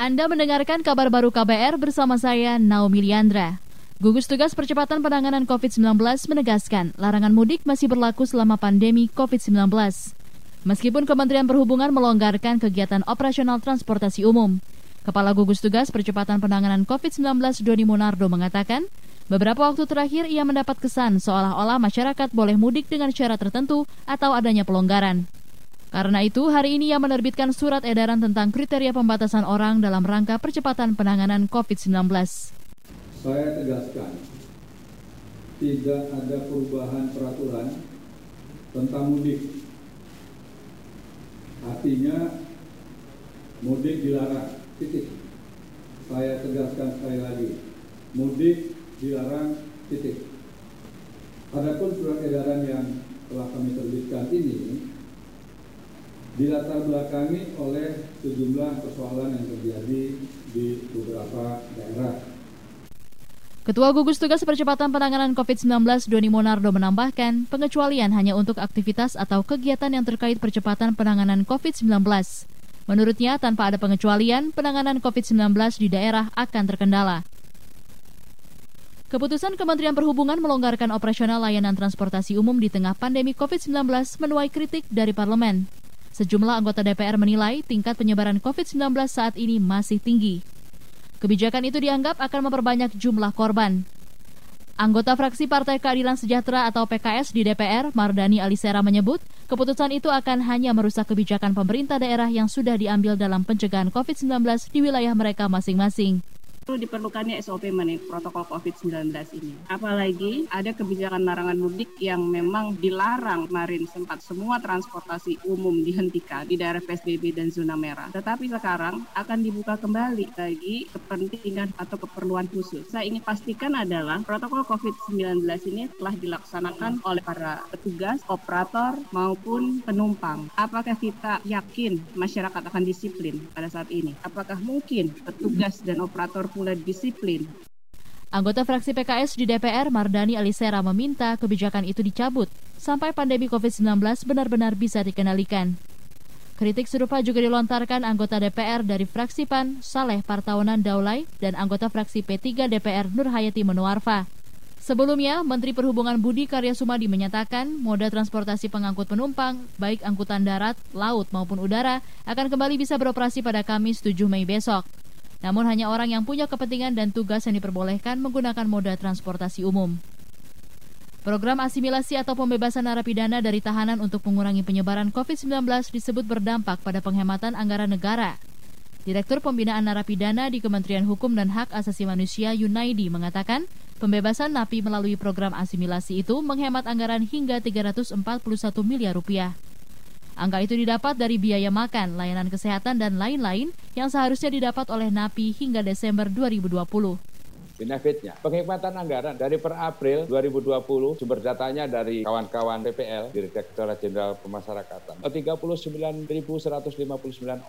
Anda mendengarkan kabar baru KBR bersama saya Naomi Liandra. Gugus Tugas Percepatan Penanganan COVID-19 menegaskan larangan mudik masih berlaku selama pandemi COVID-19. Meskipun Kementerian Perhubungan melonggarkan kegiatan operasional transportasi umum, Kepala Gugus Tugas Percepatan Penanganan COVID-19 Doni Monardo mengatakan, beberapa waktu terakhir ia mendapat kesan seolah-olah masyarakat boleh mudik dengan syarat tertentu atau adanya pelonggaran. Karena itu, hari ini ia menerbitkan surat edaran tentang kriteria pembatasan orang dalam rangka percepatan penanganan COVID-19. Saya tegaskan, tidak ada perubahan peraturan tentang mudik. Artinya, mudik dilarang, titik. Saya tegaskan sekali lagi, mudik dilarang, titik. Adapun surat edaran yang telah kami terbitkan ini dilatar belakangi oleh sejumlah persoalan yang terjadi di beberapa daerah. Ketua Gugus Tugas Percepatan Penanganan COVID-19 Doni Monardo menambahkan, pengecualian hanya untuk aktivitas atau kegiatan yang terkait percepatan penanganan COVID-19. Menurutnya, tanpa ada pengecualian, penanganan COVID-19 di daerah akan terkendala. Keputusan Kementerian Perhubungan melonggarkan operasional layanan transportasi umum di tengah pandemi COVID-19 menuai kritik dari parlemen. Sejumlah anggota DPR menilai tingkat penyebaran COVID-19 saat ini masih tinggi. Kebijakan itu dianggap akan memperbanyak jumlah korban. Anggota fraksi Partai Keadilan Sejahtera atau PKS di DPR, Mardani Alisera menyebut, keputusan itu akan hanya merusak kebijakan pemerintah daerah yang sudah diambil dalam pencegahan COVID-19 di wilayah mereka masing-masing diperlukannya SOP mengenai protokol COVID-19 ini. Apalagi ada kebijakan larangan mudik yang memang dilarang kemarin sempat semua transportasi umum dihentikan di daerah PSBB dan zona merah. Tetapi sekarang akan dibuka kembali bagi kepentingan atau keperluan khusus. Saya ingin pastikan adalah protokol COVID-19 ini telah dilaksanakan oleh para petugas, operator maupun penumpang. Apakah kita yakin masyarakat akan disiplin pada saat ini? Apakah mungkin petugas dan operator mulai disiplin. Anggota fraksi PKS di DPR Mardani Alisera meminta kebijakan itu dicabut sampai pandemi COVID-19 benar-benar bisa dikendalikan. Kritik serupa juga dilontarkan anggota DPR dari fraksi PAN, Saleh Partawanan Daulay, dan anggota fraksi P3 DPR Nurhayati Menuarfa. Sebelumnya, Menteri Perhubungan Budi Karya Sumadi menyatakan moda transportasi pengangkut penumpang, baik angkutan darat, laut maupun udara, akan kembali bisa beroperasi pada Kamis 7 Mei besok. Namun hanya orang yang punya kepentingan dan tugas yang diperbolehkan menggunakan moda transportasi umum. Program asimilasi atau pembebasan narapidana dari tahanan untuk mengurangi penyebaran COVID-19 disebut berdampak pada penghematan anggaran negara. Direktur Pembinaan Narapidana di Kementerian Hukum dan Hak Asasi Manusia Yunaidi mengatakan, pembebasan napi melalui program asimilasi itu menghemat anggaran hingga 341 miliar rupiah. Angka itu didapat dari biaya makan, layanan kesehatan, dan lain-lain yang seharusnya didapat oleh NAPI hingga Desember 2020 benefitnya. Penghematan anggaran dari per April 2020, sumber datanya dari kawan-kawan PPL, Direktorat Jenderal Pemasyarakatan, 39.159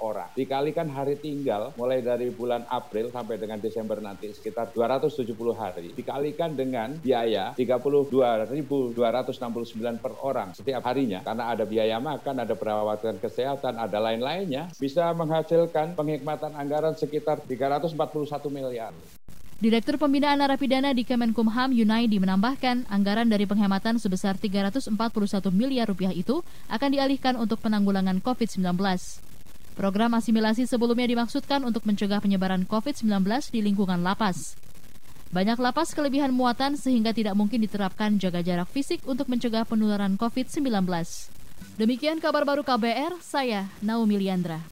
orang. Dikalikan hari tinggal mulai dari bulan April sampai dengan Desember nanti sekitar 270 hari. Dikalikan dengan biaya 32.269 per orang setiap harinya. Karena ada biaya makan, ada perawatan kesehatan, ada lain-lainnya, bisa menghasilkan penghematan anggaran sekitar 341 miliar. Direktur Pembinaan Narapidana di Kemenkumham Yunaidi menambahkan anggaran dari penghematan sebesar 341 miliar rupiah itu akan dialihkan untuk penanggulangan COVID-19. Program asimilasi sebelumnya dimaksudkan untuk mencegah penyebaran COVID-19 di lingkungan lapas. Banyak lapas kelebihan muatan sehingga tidak mungkin diterapkan jaga jarak fisik untuk mencegah penularan COVID-19. Demikian kabar baru KBR, saya Naomi Liandra.